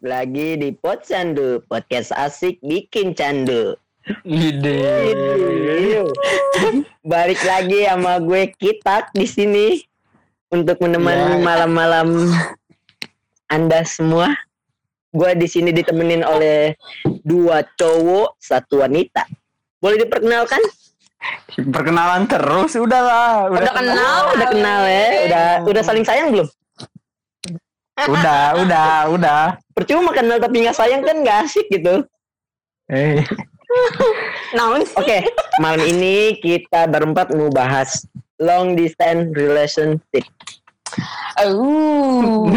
Balik lagi di Pot Candu, podcast asik bikin candu. Ide. Balik lagi sama gue Kitak di sini untuk menemani Ya. malam-malam Anda semua. Gue di sini ditemenin oleh dua cowok, satu wanita. Boleh diperkenalkan? Perkenalan terus udah lah. Udah, kenal, udah kenal ya. Udah udah saling sayang belum? Udah, udah, udah. Percuma kenal tapi nggak sayang kan nggak asik gitu. Eh, Naon Oke, malam ini kita berempat mau bahas long distance relationship. Oh.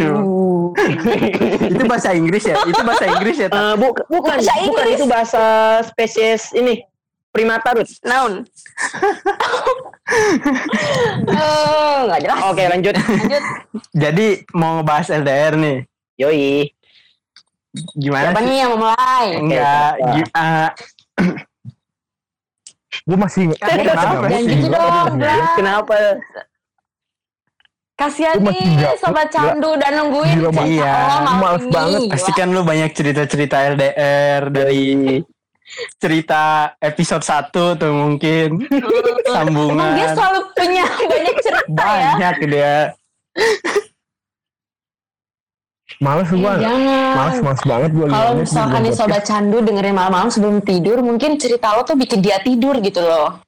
itu bahasa Inggris ya? Itu bahasa Inggris ya? Tak? bu- bukan, Bahasa bukan Inggris. itu bahasa spesies ini primata Ruth. Naon? Eh, nggak jelas. Oke, lanjut. Lanjut. Jadi mau ngebahas LDR nih. Yoi. Gimana Siapa sih? nih yang mau mulai? Enggak. gi- ah, gue masih Kenapa? Jangan gitu dong. Kenapa? Kasihan nih sobat candu dan nungguin Gila, cerita iya. lo Males ini. banget. pasti kan lu banyak cerita-cerita LDR dari cerita episode 1 tuh mungkin. Sambungan. Emang dia selalu punya banyak cerita ya? Banyak dia. Males gue Eh, jangan. males males banget gue Kalau misalkan nih sobat candu dengerin malam-malam sebelum tidur, mungkin cerita lo tuh bikin dia tidur gitu loh.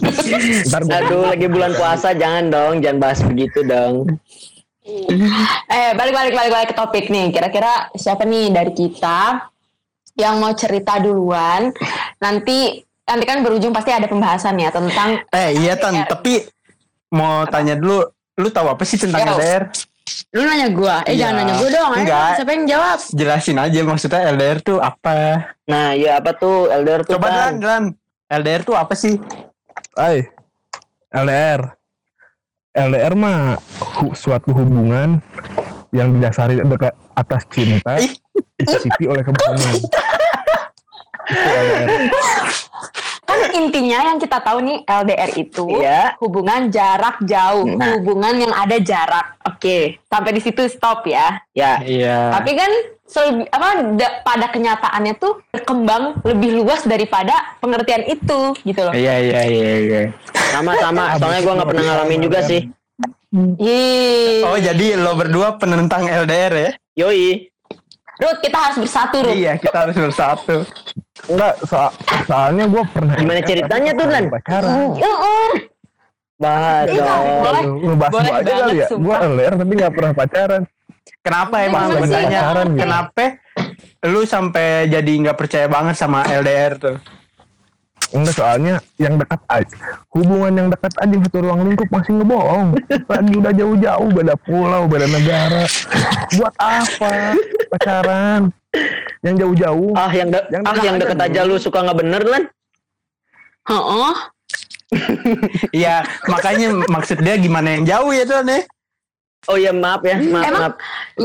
ntar gue Aduh, lagi bulan puasa jangan dong, jangan bahas begitu dong. Eh, balik balik balik balik ke topik nih. Kira-kira siapa nih dari kita yang mau cerita duluan? Nanti nanti kan berujung pasti ada pembahasan ya tentang Eh iya Tan, tapi mau tanya dulu, lu tahu apa sih tentang Yo. LDR? lu nanya gua. Eh, Iya. jangan nanya gua dong. Ayo, Enggak. siapa yang jawab? Jelasin aja maksudnya LDR tuh apa? Nah, ya apa tuh LDR tuh? Coba Tan? Dan, Dan. LDR tuh apa sih? Ay, LDR LDR mah hu- suatu hubungan yang didasari dekat atas cinta Ih. disisipi oleh kebohongan itu LDR Kan intinya yang kita tahu nih LDR itu Iya. hubungan jarak jauh, Nah. hubungan yang ada jarak. Oke, sampai di situ stop ya. Ya, Iya. Tapi kan selebi- apa da- pada kenyataannya tuh berkembang lebih luas daripada pengertian itu gitu loh. Iya iya iya iya. sama-sama. Soalnya gue nggak pernah ngalamin juga sih. Yeay. Oh jadi lo berdua penentang LDR ya? Yoi. Ruth, kita harus bersatu, Ruth. Iya kita harus bersatu. Enggak so- soalnya gue pernah Gimana ceritanya tuh, Lan? pacaran Heeh. Bahas Iya, dong. boleh. ngebahas Boleh aja kali ya gue LDR tapi nggak pernah pacaran Kenapa emang Kenapa sih? sebenarnya? Pacaran gitu. Kenapa lu sampai jadi nggak percaya banget sama LDR tuh? enggak soalnya yang dekat aja hubungan yang dekat aja satu ruang lingkup masih ngebohong lagi udah jauh-jauh beda pulau beda negara buat apa pacaran yang jauh-jauh Ah yang de- Yang ah dekat yang aja deket dulu. aja lu suka nggak bener lan? Heeh. Iya makanya maksud dia gimana yang jauh ya tuh nih? Oh ya maaf ya, maaf Emang- maaf.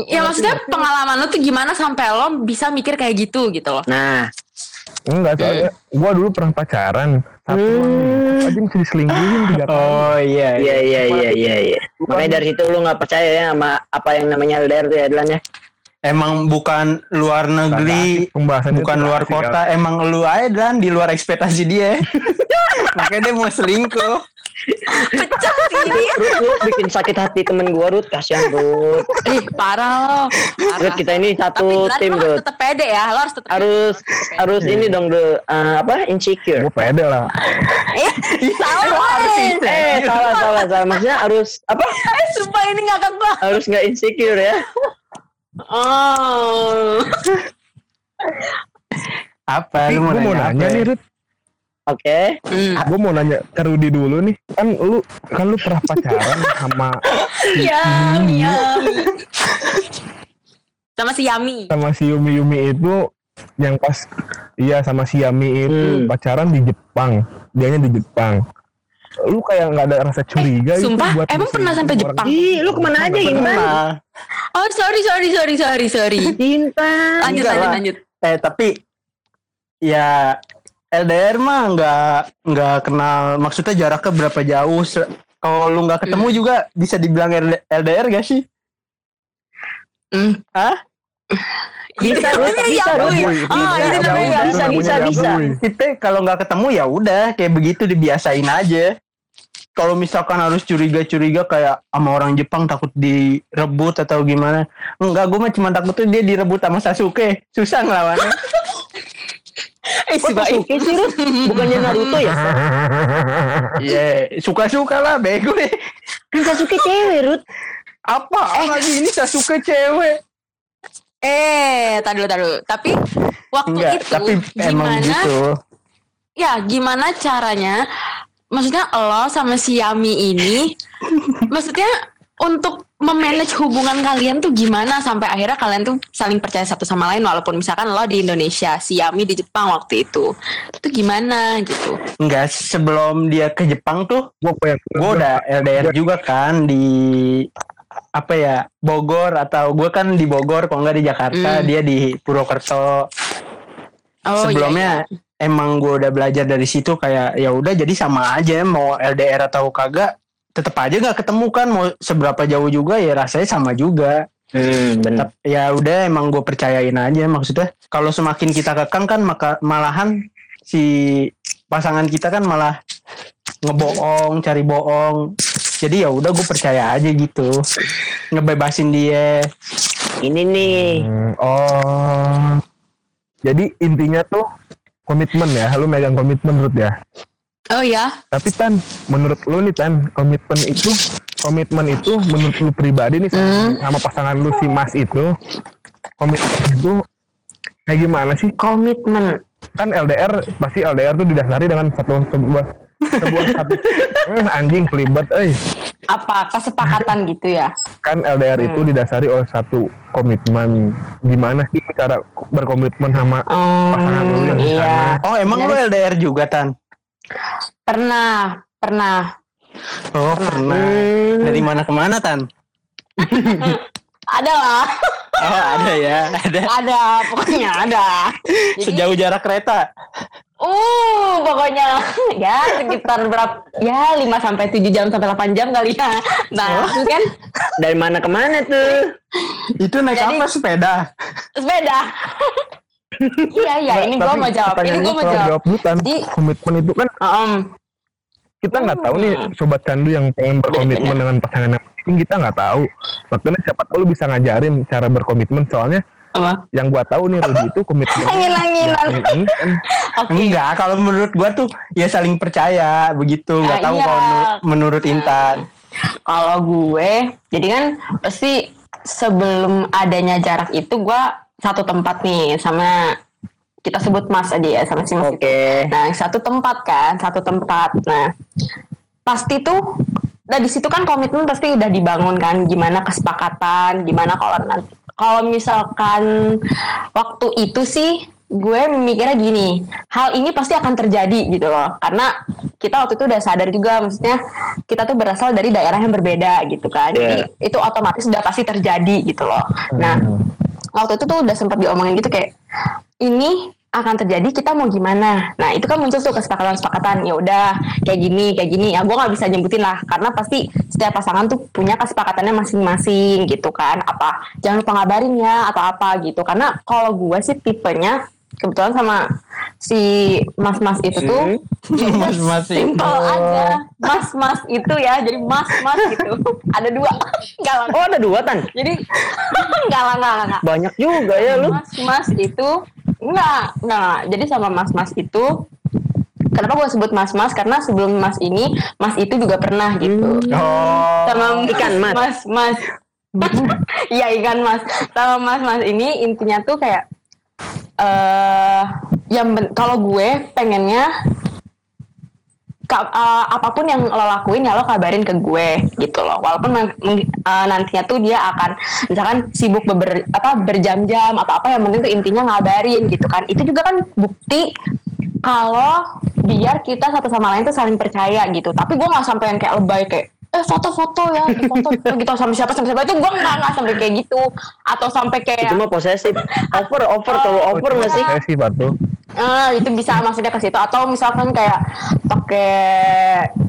Ya maksudnya pengalaman lu tuh gimana sampai lo bisa mikir kayak gitu gitu loh. Nah, Enggak soalnya gua dulu pernah pacaran satu Hmm. aja mesti diselingkuhin tiga kali. Oh iya. iya iya iya iya iya. Makanya dari situ lu nggak percaya ya sama apa yang namanya LDR tuh ya Lan ya? Emang bukan luar negeri, bukan luar asik, kota, emang lu aja dan di luar ekspektasi dia. Makanya dia mau selingkuh. Pecah sih. Ruth, lu bikin sakit hati temen gua Ruth, kasihan Ruth. Ih, parah lo. Parah. Ruth kita ini Tapi satu Glenn, tim lo harus Ruth. tetap pede ya, lo harus tetap Harus harus ini dong the uh, apa insecure. Gua pede lah. Eh, salah. harus eh. Eh salah salah salah maksudnya harus apa? Eh, sumpah ini ngakak banget. Harus nggak insecure ya? Oh. Apa? Ih, Lu mau gua mau nanya, nanya nih Rut. Oke. Hmm. Gua mau nanya ke Rudi dulu nih. Kan lu kan lu pernah pacaran sama Ya, ya. Sama si Yami. sama si Yumi Yumi itu yang pas iya sama si Yami itu Hmm. pacaran di Jepang. Dianya di Jepang. Lu kayak nggak ada rasa curiga gitu sumpah? buat Emang pernah sampai Jepang? Ih, lu ke mana aja Intan? Oh, sorry, sorry, sorry, sorry, sorry. Intan. Lanjut, Enggak lanjut, lah. lanjut. Eh tapi ya LDR mah nggak nggak kenal maksudnya jaraknya berapa jauh. Kalau lu nggak ketemu juga bisa dibilang LDR gak sih? Hmm. Hah? Bisa, bisa, Ah, Bisa, bisa, bisa, bisa. Kita kalau nggak ketemu ya udah kayak begitu dibiasain aja kalau misalkan harus curiga-curiga kayak sama orang Jepang takut direbut atau gimana enggak gue mah cuma takut tuh dia direbut sama Sasuke susah ngelawannya Eh, si. Sasuke sih, Ruth? Bukannya Naruto ya? Iya suka-suka lah bego deh Kan Sasuke cewek, Ruth. apa lagi ini Sasuke cewek Eh, tadi dulu, dulu. Tapi waktu enggak itu tapi emang gimana? gitu Ya, gimana caranya? Maksudnya lo sama si Yami ini, maksudnya untuk memanage hubungan kalian tuh gimana sampai akhirnya kalian tuh saling percaya satu sama lain walaupun misalkan lo di Indonesia, si Yami di Jepang waktu itu. Itu gimana gitu? enggak sebelum dia ke Jepang tuh gue udah LDR juga kan di apa ya Bogor atau gue kan di Bogor kalau nggak di Jakarta Hmm. dia di Purwokerto Oh, sebelumnya iya, emang gue udah belajar dari situ kayak ya udah jadi sama aja mau LDR atau kagak tetap aja nggak ketemu kan mau seberapa jauh juga ya rasanya sama juga Hmm, benar. Tetap- ya udah emang gue percayain aja maksudnya kalau semakin kita kekang kan maka malahan si pasangan kita kan malah ngebohong cari bohong jadi ya udah gue percaya aja gitu ngebebasin dia Ini nih. Hmm, oh. Jadi intinya tuh komitmen ya, lu megang komitmen Ruth ya. Oh ya, Tapi Tan, menurut lu nih Tan, komitmen itu komitmen itu menurut lu pribadi nih sama, Hmm. sama pasangan lu si Mas itu komitmen itu kayak gimana sih? komitmen. Kan LDR pasti LDR tuh didasari dengan satu sebuah sebuah satu Eh, anjing kelibet eh Apa kesepakatan gitu ya? kan LDR itu Hmm. didasari oleh satu komitmen gimana sih cara berkomitmen sama Pasangan lu yang iya. oh emang lu LDR juga tan Pernah, pernah. oh pernah Hmm. dari mana ke mana tan Ada lah, oh ada ya ada ada, pokoknya ada. Jadi, sejauh jarak kereta uh, pokoknya ya sekitar berapa? Ya 5 sampai 7 jam sampai 8 jam kali ya. Nah, terus kan Dari mana ke mana tuh? itu naik Jadi- apa sepeda sepeda. iya, iya, ini gua mau jawab. Ini gua mau jawab. Jadi- komitmen itu kan Um, kita nggak tahu nih Hmm. sobat candu yang pengen berkomitmen dengan pasangan yang kita nggak tahu makanya siapa tahu lu bisa ngajarin cara berkomitmen soalnya apa? yang gua tahu nih Rudy itu komitmen Angin-anginan. angin-anginan. Oke. enggak kalau menurut gua tuh ya saling percaya begitu nggak Ah, tahu iya. kalau menur- menurut Intan Kalau gue, jadi kan pasti sebelum adanya jarak itu gue satu tempat nih sama kita sebut Mas aja ya sama si Mas. Oke. Nah satu tempat kan, satu tempat. Nah pasti tuh, nah di situ kan komitmen pasti udah dibangun kan, gimana kesepakatan, gimana kalau nanti kalau misalkan waktu itu sih gue mikirnya gini, hal ini pasti akan terjadi gitu loh, karena kita waktu itu udah sadar juga, maksudnya kita tuh berasal dari daerah yang berbeda gitu kan, jadi itu otomatis udah pasti terjadi gitu loh. Nah waktu itu tuh udah sempat diomongin gitu kayak ini akan terjadi kita mau gimana nah itu kan muncul tuh kesepakatan-kesepakatan ya udah kayak gini kayak gini ya gue nggak bisa nyebutin lah karena pasti setiap pasangan tuh punya kesepakatannya masing-masing gitu kan apa jangan lupa ngabarin ya atau apa gitu karena kalau gue sih tipenya kebetulan sama si mas-mas itu tuh Mas-mas itu. simple aja mas-mas itu ya jadi mas-mas gitu ada dua lah Oh ada dua tan. jadi enggak, enggak. Banyak juga ya lu. Mas Mas itu enggak enggak. Jadi sama Mas Mas itu kenapa gue sebut Mas Mas karena sebelum Mas ini Mas itu juga pernah gitu. oh Sama Ikan mas. Mas Mas. Iya ikan Mas. Sama Mas Mas ini intinya tuh kayak eh yang ben- kalau gue pengennya ka- eh, apa pun yang lo lakuin ya lo kabarin ke gue gitu loh. Walaupun eh, nantinya tuh dia akan misalkan sibuk beber, apa berjam-jam atau apa yang penting tuh intinya ngabarin gitu kan. Itu juga kan bukti kalau biar kita satu sama lain tuh saling percaya gitu. Tapi gue nggak sampai yang kayak lebay kayak eh foto-foto ya foto. Gitu sama siapa sama siapa. Itu gue nggak nggak sampai kayak gitu. Atau sampai kayak Itu mah posesif. Over over kalau over nggak sih? saya sih batu Ah, itu bisa maksudnya ke situ. Atau misalkan kayak pakai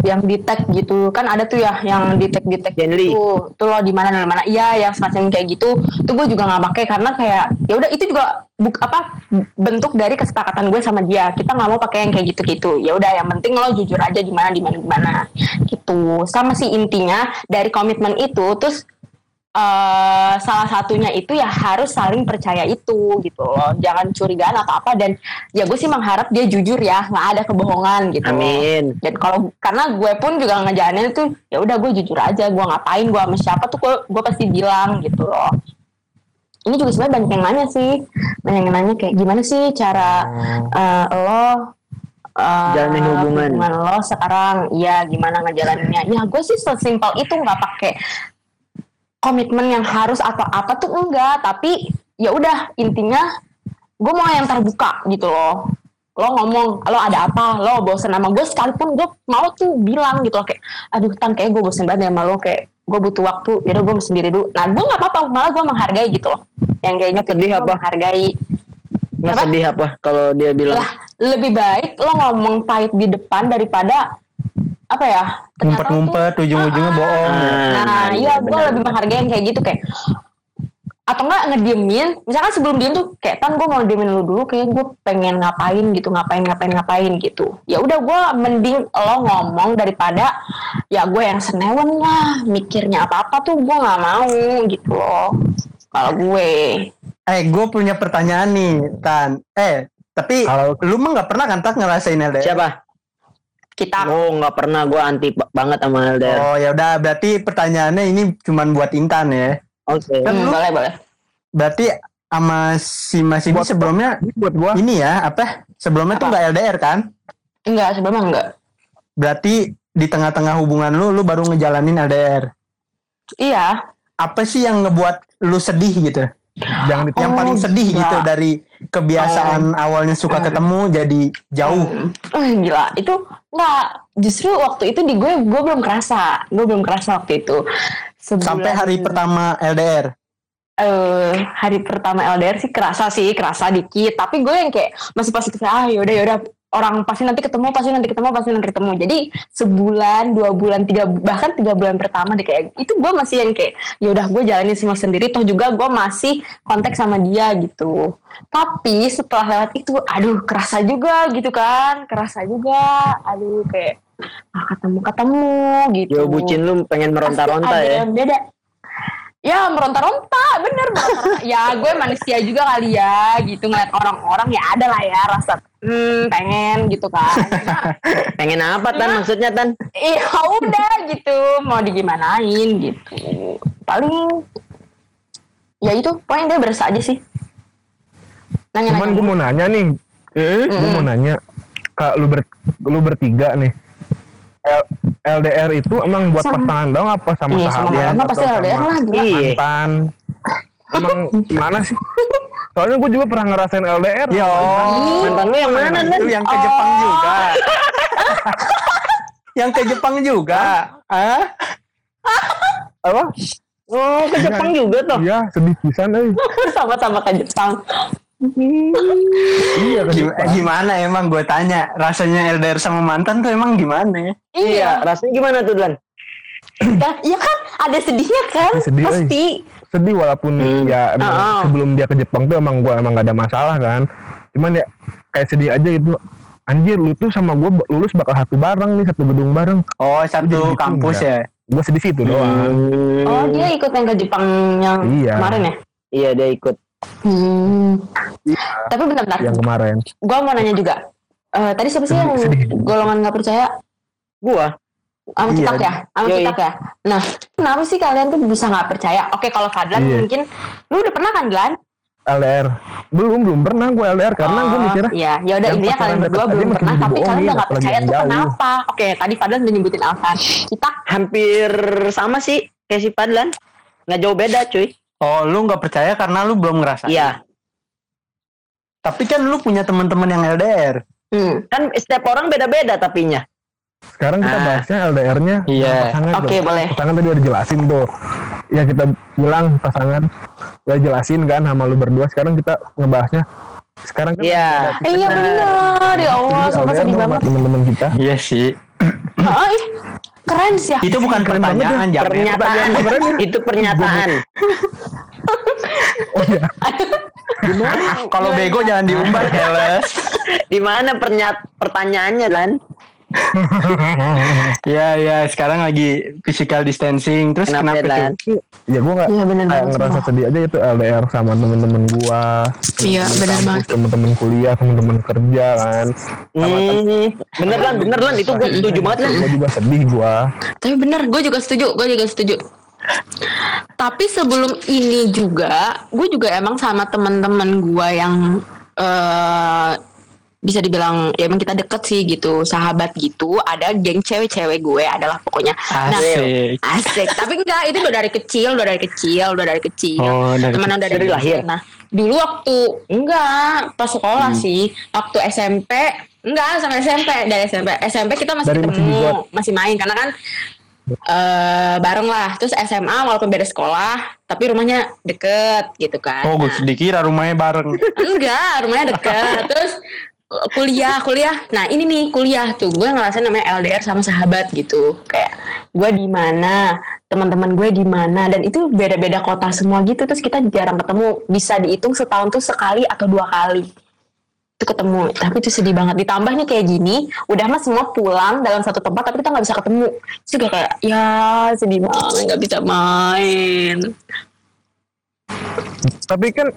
yang detect gitu. Kan ada tuh ya yang detect detect Genly. gitu tuh lo di mana di mana. Iya yang semacam kayak gitu. Tuh gue juga nggak pakai karena kayak ya udah itu juga buk apa bentuk dari kesepakatan gue sama dia. Kita nggak mau pakai yang kayak gitu gitu ya udah yang penting lo jujur aja di mana di mana di mana. Gitu. Sama sih intinya dari komitmen itu terus eh salah satunya itu ya harus saling percaya itu gitu loh jangan curigaan atau apa dan ya gue sih mengharap dia jujur ya nggak ada kebohongan gitu loh. Amin. dan kalau karena gue pun juga ngejalanin itu ya udah gue jujur aja gue ngapain gue sama siapa tuh gue, gue pasti bilang gitu loh ini juga sebenarnya banyak yang nanya sih banyak yang nanya kayak gimana sih cara eh, lo eh, Jalanin hubungan. lo sekarang iya gimana ngejalaninnya ya gue sih sesimpel itu nggak pakai komitmen yang harus atau apa tuh enggak tapi ya udah intinya gue mau yang terbuka gitu loh. Lo ngomong lo ada apa? Lo bosen sama gue sekalipun gue mau tuh bilang gitu loh kayak aduh tan kayak gue bosen banget sama lo kayak gue butuh waktu ya gue sendiri dulu. Nah gue nggak apa-apa malah gue menghargai gitu loh. Yang kayaknya Sedih apa? menghargai. Nggak sedih apa kalau dia bilang? Lah lebih baik lo ngomong pahit di depan daripada apa ya? Ngumpet-ngumpet ujung-ujungnya bohong Ah, Nah, iya gue lebih menghargai yang kayak gitu kayak atau enggak ngediemin misalkan sebelum diem tuh kayak tan gue mau diemin lu dulu kayak gue pengen ngapain gitu ngapain ngapain ngapain gitu. Ya udah gue mending lo ngomong daripada ya gue yang senewen lah mikirnya apa apa tuh gue nggak mau gitu loh. Kalau gue. Eh gue punya pertanyaan nih tan. Eh tapi Kalau lu mah nggak pernah kan tak ngerasain LDR siapa? Kita Oh nggak pernah gue anti ba- banget sama LDR. oh ya udah berarti pertanyaannya ini cuman buat Intan ya? Oke. Kan Hmm, lu- boleh boleh. Berarti sama si Mas ini sebelumnya Ini buat gua. ini ya apa? Sebelumnya tuh Apa? nggak LDR kan? Enggak sebelumnya enggak. Berarti di tengah-tengah hubungan lu lu baru ngejalanin LDR iya. Apa sih yang ngebuat lu sedih gitu jangan yang Oh, paling sedih enggak. gitu dari kebiasaan awalnya suka ketemu jadi jauh. Oh, gila. Itu nggak justru waktu itu di gue gue belum kerasa. Gue belum kerasa waktu itu. Sebulan- sampai hari pertama LDR eh hari pertama LDR sih kerasa sih kerasa dikit. Tapi gue yang kayak masih positif ah yaudah yaudah orang pasti nanti ketemu pasti nanti ketemu pasti nanti ketemu. Jadi sebulan dua bulan tiga bahkan tiga bulan pertama deh kayak itu gue masih yang kayak yaudah gue jalanin semua sendiri. Toh juga gue masih kontak sama dia gitu. Tapi setelah lewat itu aduh kerasa juga gitu kan. Kerasa juga. Aduh kayak ah, ketemu ketemu gitu. Yo bucin lu pengen meronta-ronta ya. yang beda. Ya meronta-ronta bener meronta-ronta. ya gue manusia juga kali ya gitu. Ngeliat orang-orang ya ada lah ya rasa hmm pengen gitu kan. Pengen apa tan? Maksudnya tan? ya udah gitu mau digimanain gitu. Paling ya itu pokoknya dia berasa aja sih. Nanya cuman gue mau nanya nih. Hmm? gue mau nanya kak lu ber lu bertiga nih. L- LDR itu emang buat Sama. pasangan dong apa sama iya sama sahabat mama pasti atau LDR sama lah Iya. mantan? Emang gimana sih soalnya gue juga pernah ngerasain LDR Yo, Mantan lu yang mana? Lu yang ke Jepang juga. yang ke Jepang juga. Ah? apa Oh ke Jepang juga tuh. iya sedih pisan eh sama-sama ke Jepang iya ke Gim- Jepang. eh, gimana emang gue tanya rasanya LDR sama mantan tuh emang gimana ya? Iya. Rasanya gimana tuh dan? ya, ya kan ada sedihnya kan Sedih, pasti sedih walaupun Hmm. ya emang Oh. sebelum dia ke Jepang tuh emang gue emang gak ada masalah kan cuman ya kayak sedih aja gitu anjir lu tuh sama gue lulus bakal satu bareng nih satu gedung bareng Oh, satu gitu kampus enggak? ya. gue sedih situ doang Hmm. oh dia ikut yang ke Jepang yang Iya. kemarin ya Iya dia ikut. Hmm. Tapi bentar-bentar, yang kemarin gue mau nanya juga. Eh, tadi siapa sih yang Sedih. golongan nggak percaya? Gua. Sama Iya. Ya? Sama Yoi. Citak ya? Nah, kenapa sih kalian tuh bisa nggak percaya? Oke, kalau Fadlan Iya. mungkin, lu udah pernah kan, Glan? LDR belum belum pernah gue LDR karena gue Oh, mikirnya Iya, ya udah intinya kalian berdua belum pernah, tapi kalian udah nggak percaya tuh jauh. kenapa? Oke, tadi Fadlan udah nyebutin alasan. Citak, Hampir sama sih kayak si Padlan. Nggak jauh beda cuy. Oh, lu nggak percaya karena lu belum ngerasain. Iya. Tapi kan lu punya teman-teman yang LDR. hmm. Kan setiap orang beda-beda tapinya. Sekarang kita Ah. bahasnya LDR-nya Iya. pasangan Oke, tuh. boleh. pasangan tadi udah jelasin tuh ya kita bilang pasangan udah jelasin kan sama lu berdua sekarang kita ngebahasnya sekarang kan Iya. ada Eh, iya benar ya Allah sumpah LDR sedih sama banget teman-teman kita Iya sih. Ih, keren sih ya Itu bukan Keren pertanyaan, Jamet. Pernyataan. itu pernyataan. oh iya Kalau bego jangan diumbar, Keles. Di mana pernyat pertanyaannya lan? Iya, iya. Sekarang lagi physical distancing. Terus Kenapa, kenapa, tuh? ya gue nggak Iya, kayak banget, ngerasa sedih aja itu LDR sama temen-temen gua Iya, kampus, banget. temen-temen kuliah temen-temen kerja kan Hmm, bener lan, bener lan. Itu gue setuju banget lan. gue juga sedih gua Tapi bener, gue juga setuju, gue juga setuju. Tapi sebelum ini juga, gue juga emang sama teman-teman gue yang eh bisa dibilang ya emang kita deket sih gitu, sahabat gitu. Ada geng cewek-cewek gue adalah pokoknya. Nah, Asik. asik. Tapi enggak, itu udah dari kecil, udah dari kecil, udah dari kecil. Oh, dari Temenan udah dari lahir? Nah, dulu waktu enggak pas sekolah Hmm. sih, waktu SMP enggak sampai SMP dari SMP SMP kita masih Dari masih ketemu masih main karena kan eh bareng lah terus SMA walaupun beda sekolah tapi rumahnya deket gitu kan Oh, gue Nah, dikira rumahnya bareng. enggak rumahnya deket terus kuliah kuliah. Nah ini nih kuliah tuh. Gue ngerasain namanya LDR sama sahabat gitu. Kayak gue di mana teman-teman gue di mana dan itu beda-beda kota semua gitu. Terus kita jarang ketemu. Bisa dihitung setahun tuh sekali atau dua kali. Itu ketemu. Tapi itu sedih banget. Ditambah nih kayak gini udah mah semua pulang dalam satu tempat tapi kita nggak bisa ketemu. Terus juga kayak ya sedih banget nggak bisa main. Tapi kan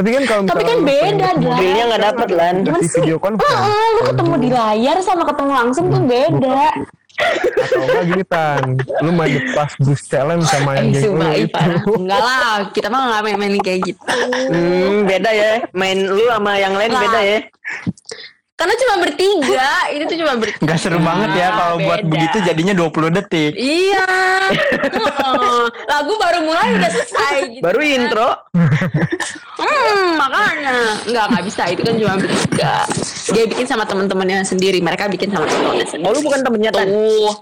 tapi kan kalau tapi kan beda dah Mobilnya nggak dapet lan. Gimana kasih sih? video conference Heeh, lu ketemu di layar sama ketemu langsung tuh beda. atau enggak gini tan lu main the pas boost challenge sama yang geng lu itu. Enggak lah, kita mah nggak main-main kayak gitu. Hmm, beda ya. Main lu sama yang lain beda ya. Karena cuma bertiga, ini tuh cuma bertiga. Gak seru banget ya kalau buat begitu jadinya 20 detik. Iya. Heeh. Lagu baru mulai udah selesai gitu. Baru intro. Hmm, makanya nggak nggak bisa itu kan cuma bertiga. Dia bikin sama teman-temannya sendiri, mereka bikin sama teman-temannya sendiri. Oh lu bukan temennya tan? Tuh.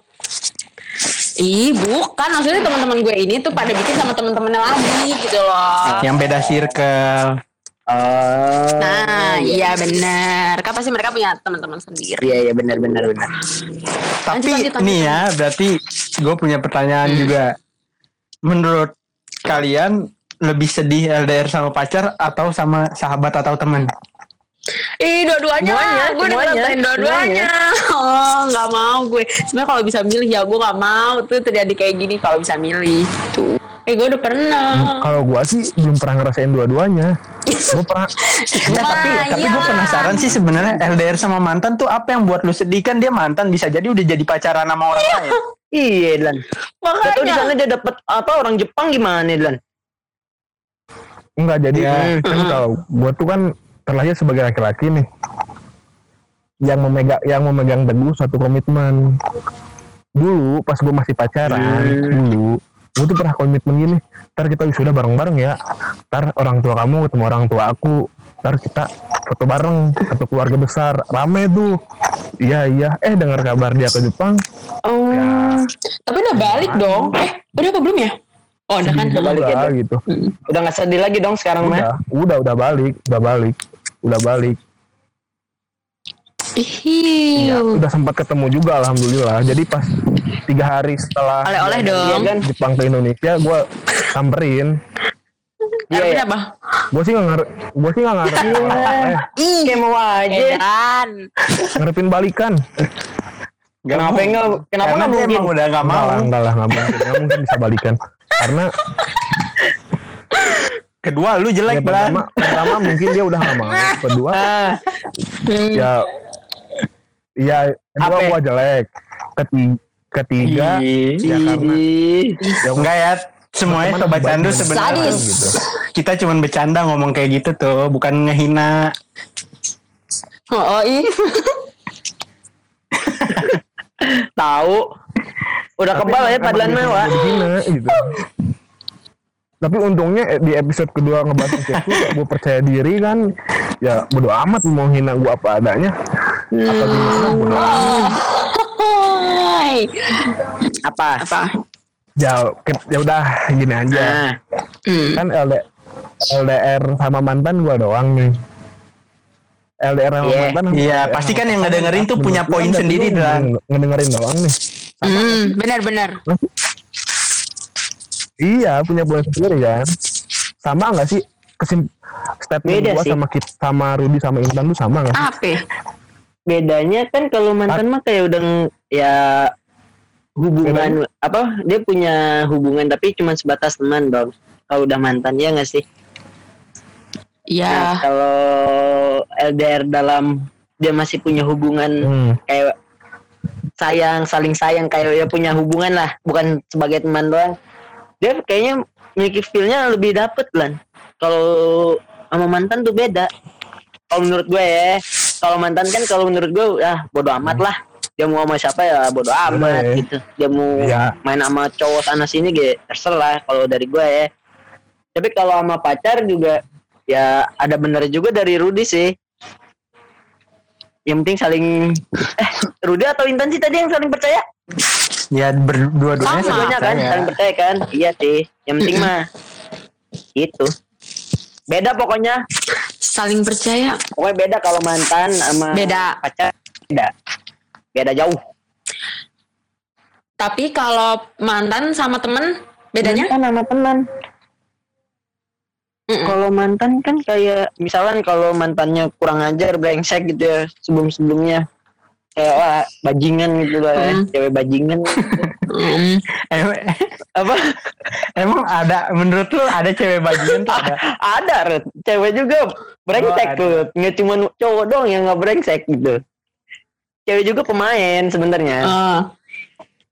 Ih, bukan maksudnya teman-teman gue ini tuh pada bikin sama teman-temannya lagi gitu loh. Yang beda circle. Oh. Nah, iya benar. Kan pasti mereka punya teman-teman sendiri. Iya iya benar benar benar. Tapi lanjut, lanjut. nih ya, berarti gue punya pertanyaan Hmm. juga. Menurut kalian lebih sedih LDR sama pacar atau sama sahabat atau teman? Ih, dua-duanya. Semuanya, gue udah ngerasain dua-duanya. Oh, nggak mau gue. Sebenarnya kalau bisa milih ya gue nggak mau tuh terjadi kayak gini kalau bisa milih. Tuh. Eh, gue udah pernah. kalau gua sih belum pernah ngerasain dua-duanya gua pernah Ya, tapi Nah, tapi iya. gue penasaran sih sebenarnya LDR sama mantan tuh apa yang buat lu sedih kan dia mantan bisa jadi udah jadi pacaran sama orang lain. Iya lan. Gak tau di sana Makanya. dia dapet apa orang Jepang gimana lan? Enggak jadi Ya. kan kalau gua tuh kan terlahir sebagai laki-laki nih yang memegang yang memegang teguh satu komitmen dulu pas gua masih pacaran dulu gua tuh pernah komitmen gini ntar kita wisuda bareng-bareng ya ntar orang tua kamu ketemu orang tua aku ntar kita foto bareng satu keluarga besar rame tuh iya iya eh dengar kabar dia ke Jepang Oh. Tapi udah balik dong. Eh, udah apa belum ya? Oh, udah kan. Udah balik ya, udah Dok? gitu Udah gak sedih lagi dong sekarang mah. udah udah udah balik udah balik udah balik Ih. Ya, udah sempat ketemu juga alhamdulillah. Jadi pas tiga hari setelah Oleh-oleh Iya dong. kan? Jepang ke Indonesia, gue samperin. Iya, iya. apa? Gue sih nggak ngar- gue sih nggak ngarepin, eh, Ih, kayak mau aja. Edan. ngarepin balikan. Kenapa enggak? Kenapa enggak mungkin? emang udah gak Enggak mau. lah, enggak lah, nggak mungkin, nggak mungkin bisa balikan. Karena Kedua lu ya, jelek Blan. pertama, pertama mungkin dia udah mau. Kedua, Ah, ya, ya kedua gue jelek. Ketiga, ketiga ya karena ya, Enggak ya, semuanya sobat baik candu sebenarnya gitu. kita cuma bercanda ngomong kayak gitu tuh, bukan ngehina. Oh, oh. Tahu. Udah kebal ya bisa mewah. gitu. Tapi untungnya eh, di episode kedua ngebahas itu gue percaya diri kan ya bodo amat mau hina gue apa adanya apa gimana bodo amat. Hai. Apa? Apa? ya ya udah gini aja Nah, Hmm. kan LD, LDR sama mantan gua doang nih. LDR sama Iya. mantan. Iya, pasti kan yang ngedengerin tuh punya gua poin sendiri, nge- Ngedengerin doang nih. Hmm, benar-benar. Iya, punya poin sendiri kan. Sama nggak sih kesim statement gua sih. sama Kit sama Rudi sama Intan tuh sama nggak sih? Apa? ya? bedanya kan kalau mantan mah kayak udah ng- ya hubungan apa dia punya hubungan tapi cuma sebatas teman dong kalau udah mantan ya nggak sih Nah, Iya. kalau LDR dalam dia masih punya hubungan Hmm. kayak sayang saling sayang kayak ya punya hubungan lah bukan sebagai teman doang dia kayaknya memiliki feelnya lebih dapet lan. Kalau sama mantan tuh beda. Kalau menurut gue ya kalau mantan kan kalau menurut gue ya bodo amat lah. Dia mau sama siapa ya bodo amat ya. gitu. Dia mau Iya. main sama cowok sana sini gitu terserah kalau dari gue ya. Tapi kalau sama pacar juga ya ada bener juga dari Rudi sih yang penting saling eh Rudi atau Intan sih tadi yang saling percaya Ya berdua-duanya Sama. Keduanya kan saling percaya kan iya sih yang penting mah itu beda pokoknya Saling percaya. pokoknya beda kalau mantan sama Beda. pacar beda beda jauh Tapi kalau mantan sama temen bedanya? mantan sama teman Mm-mm. kalau mantan kan kayak misalkan kalau mantannya kurang ajar brengsek gitu ya sebelum sebelumnya kayak wah bajingan gitu lah ya cewek bajingan Mm. Em- apa Emang ada menurut lu ada cewek bajingan tuh ada? ada Rut. cewek juga brengsek Oh, tuh nggak cuma cowok doang yang nggak brengsek gitu cewek juga pemain sebenarnya Oh,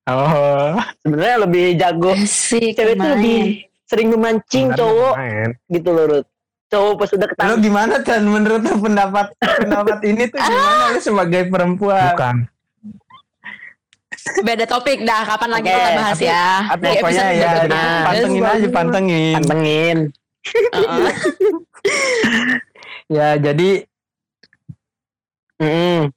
Oh. sebenarnya lebih jago asik. cewek tuh lumayan. lebih sering memancing Benar, cowok main. gitu loh Rut. cowok pas udah Lu ketangkep gimana Chan menurut lu pendapat pendapat ini tuh gimana lu sebagai perempuan? Bukan. Beda topik dah. Kapan lagi Oke, kita bahas tapi- ya? tapi Di Pokoknya ya berikutnya. pantengin aja pantengin. pantengin Heeh. Ya jadi Mm-mm.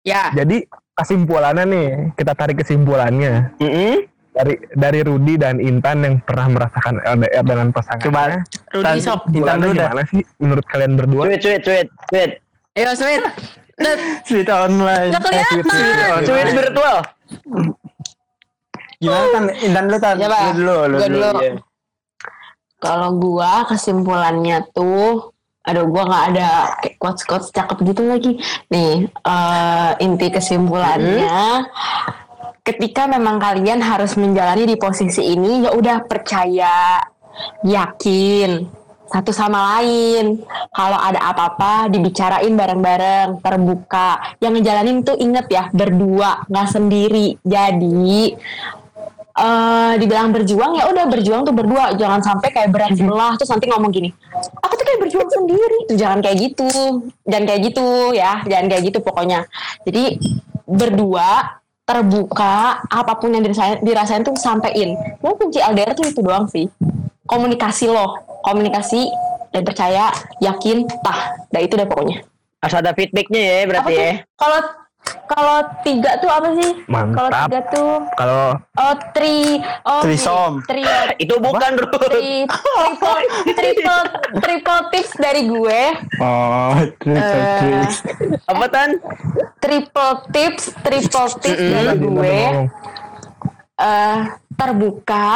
Ya. Jadi kesimpulannya nih, kita tarik kesimpulannya Mm-mm. Dari dari Rudi dan Intan yang pernah merasakan LDR dengan pasangan. coba Rudi sok. Intan dulu dah. gimana sih menurut kalian berdua? Sweet, sweet, sweet, sweet. Ayo sweet. Net, Sweet online. Nggak kelihatan. Eh, Sweet online. virtual. Gimana kan Intan lu tan? Coba, Lu dulu, lu gua dulu. iya. Kalau gua kesimpulannya tuh aduh gua nggak ada kayak quotes quotes cakep gitu lagi nih eh, inti kesimpulannya ketika memang kalian harus menjalani di posisi ini ya udah percaya yakin satu sama lain. Kalau ada apa-apa dibicarain bareng-bareng terbuka. Yang ngejalanin tuh inget ya berdua nggak sendiri. Jadi eh dibilang berjuang ya udah berjuang tuh berdua. Jangan sampai kayak berat sebelah. Terus nanti ngomong gini aku tuh kayak berjuang sendiri. Tuh jangan kayak gitu. Jangan kayak gitu ya jangan kayak gitu pokoknya. Jadi berdua terbuka apa pun yang dirasain, dirasain tuh sampein. Mau kunci LDR tuh itu doang sih. Komunikasi loh komunikasi dan percaya yakin tah dah itu deh pokoknya. Harus ada feedbacknya ya berarti ya. kalau kalau tiga tuh apa sih kalau tiga tuh Kalau Oh, tri, oh, Trisom. Tri, Itu bukan Ruth. tri, triple, triple, triple tips dari gue. Oh, triple Eh, tricks. Apa tan? Triple tips, triple tips dari Intan gue. ngomong. eh terbuka,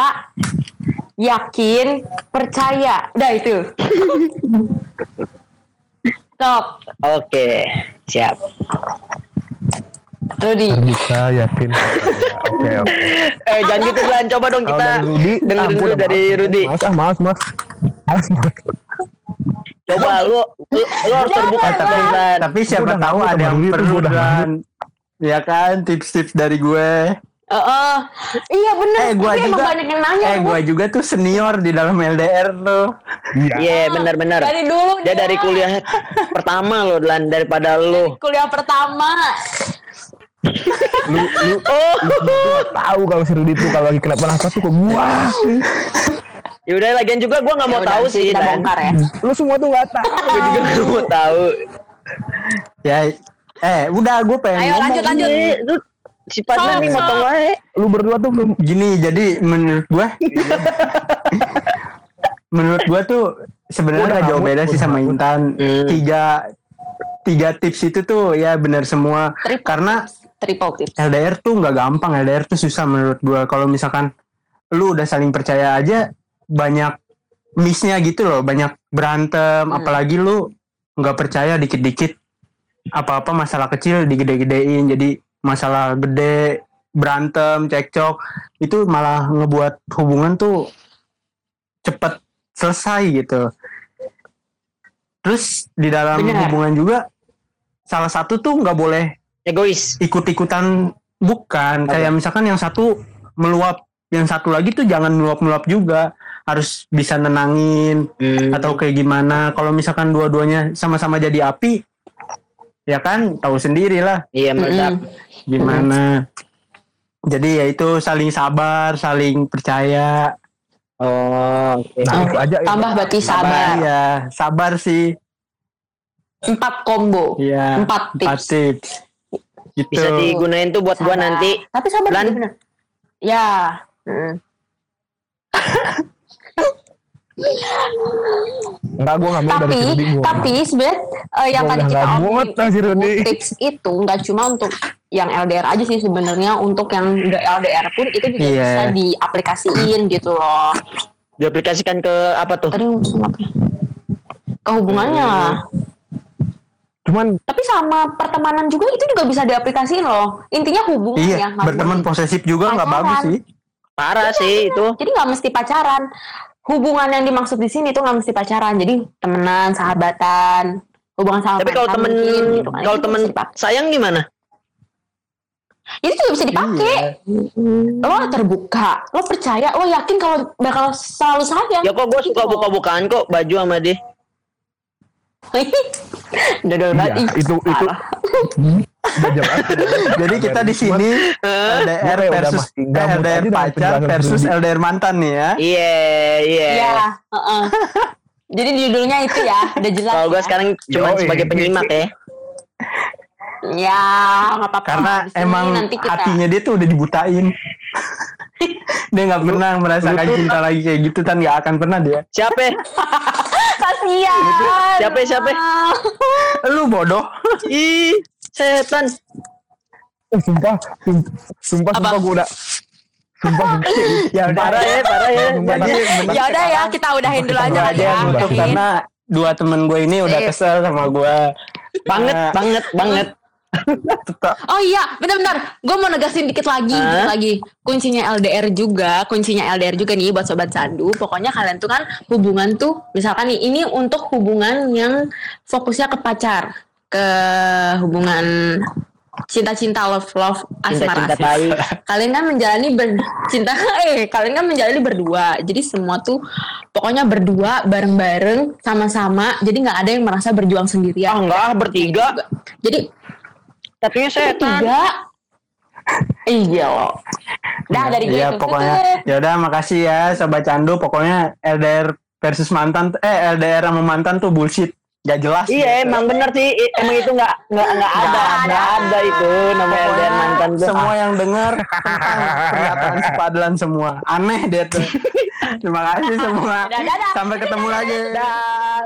yakin, percaya. Udah itu. Stop. Oke, siap. Rudi. terbuka yakin. Oke oke. Eh jangan gitu Lan, coba dong kita dari Rudi, dengerin ampun, dulu dari maaf. Rudi. Maaf ah, maaf maaf. Maaf maaf. Coba lu lu, lu harus terbuka Jangan, tapi Lan. Tapi siapa Udah tahu ada yang perlu dan ya kan tips-tips dari gue. Eh, eh. iya bener. Eh, gua Tapi emang juga- banyak yang nanya. Eh, gue juga tuh senior di dalam LDR tuh. Iya. Iya benar-benar. Dari dulu Dia dari kuliah pertama lo Lan daripada lu. kuliah pertama. Lu lu Oh. lu tahu kalau si Rudi tuh kalau lagi kenapa-napa tuh ke gua. Ya udah lagian juga gua nggak mau Ya udah, tahu sih kita bongkar ya. Lu semua tuh nggak tahu. Gua juga nggak mau tahu. Ya eh udah gue pengen Ayo lanjut lanjut. Lu sifatnya nih motong wae. Lu berdua tuh belum gini jadi menurut gue menurut gue tuh sebenarnya Udah nggak jauh beda sih sama. Intan. Hmm. Tiga tiga tips itu tuh ya benar semua. Karena tips. Triple tips. LDR tuh nggak gampang, LDR tuh susah menurut gua. Kalau misalkan lu udah saling percaya aja banyak missnya gitu loh, banyak berantem, Hmm. apalagi lu nggak percaya dikit-dikit apa-apa masalah kecil digede-gedein jadi masalah gede berantem cekcok itu malah ngebuat hubungan tuh cepet selesai gitu terus di dalam Benar. hubungan juga salah satu tuh nggak boleh Egois. ikut-ikutan bukan Apa? kayak misalkan yang satu meluap yang satu lagi tuh jangan meluap-meluap juga harus bisa nenangin Hmm. atau kayak gimana kalau misalkan dua-duanya sama-sama jadi api ya kan tahu sendiri lah Iya meledak. Mm-mm. gimana jadi ya itu saling sabar saling percaya Oh, oke. Nah, itu aja. Tambah berarti sabar. ya sabar sih Empat combo. ya Empat empat tips. Gitu Bisa digunain tuh buat gua Sabar. nanti. Tapi sabar Lan. bener. Ya. Mm. Enggak, gue ngambil dari tapi Rudy gua. tapi sebenarnya eh, yang Gua tadi kita omongin lah si Rudy. tips itu nggak cuma untuk yang LDR aja sih sebenarnya untuk yang udah LDR pun itu juga Iya. bisa diaplikasiin gitu loh. Diaplikasikan ke apa tuh? Tadi ngomong apa? Ke hubungannya lah. Cuman Tapi sama pertemanan juga itu juga bisa diaplikasiin loh. Intinya hubungan iya ya. berteman posesif juga nggak bagus sih Parah sih itu. Jadi nggak mesti pacaran. Hubungan yang dimaksud di sini tuh nggak mesti pacaran. Jadi temenan, sahabatan, hubungan sama Tapi kalau temen gitu kan. kalau Itu temen sayang gimana? itu juga bisa dipakai. Iya. Lo terbuka, lo percaya, lo yakin kalau bakal selalu sayang. Ya kok gue suka Gitu. buka-bukaan kok baju sama dia. Dodol iya, banget. ih, itu itu? Jadi kita di sini LDR versus LDR pacar versus. LDR mantan nih ya. Iya, iya. Iya, heeh. Jadi judulnya itu ya, udah jelas. Kalau gue ya. sekarang cuma sebagai penyimak ya. Ya, nggak apa-apa. Karena emang nanti kita. hatinya dia tuh udah dibutain. dia nggak pernah merasakan cinta lagi kayak gitu kan nggak akan pernah dia. Siapa? Kasian. Siapa, siapa? Lu bodoh. Ih, setan. Oh, sumpah, sumpah, sumpah, Apa? sumpah gue udah Sumpah, ya udah Parah ya, parah ya. Jadi Ya udah ya, kita udahin dulu aja aja ya. karena dua temen gue ini udah Iya. kesel sama gue. Banget, Nah, banget, Oh iya, benar-benar. Gue mau negasin dikit lagi, Hah? dikit lagi. Kuncinya LDR juga, kuncinya LDR juga nih buat sobat sandu. Pokoknya kalian tuh kan hubungan tuh, misalkan nih, ini untuk hubungan yang fokusnya ke pacar, ke hubungan cinta-cinta love love asmara Cinta-cinta tai. kalian kan menjalani bercinta eh kalian kan menjalani berdua jadi semua tuh pokoknya berdua bareng-bareng sama-sama jadi nggak ada yang merasa berjuang Ah, sendirian enggak, bertiga. jadi tapi saya tiga. Iya loh. Dah iya, dari ya, gitu. pokoknya. Ya udah makasih ya sobat Candu. Pokoknya LDR versus mantan eh LDR sama mantan tuh bullshit. Gak jelas. Iya gitu. emang bener sih emang itu nggak nggak nggak ada Gak ada. ada itu nama LDR mantan tuh. Semua yang dengar tentang pernyataan sepadan semua aneh dia tuh. Terima kasih semua. Sampai ketemu lagi. Dadah.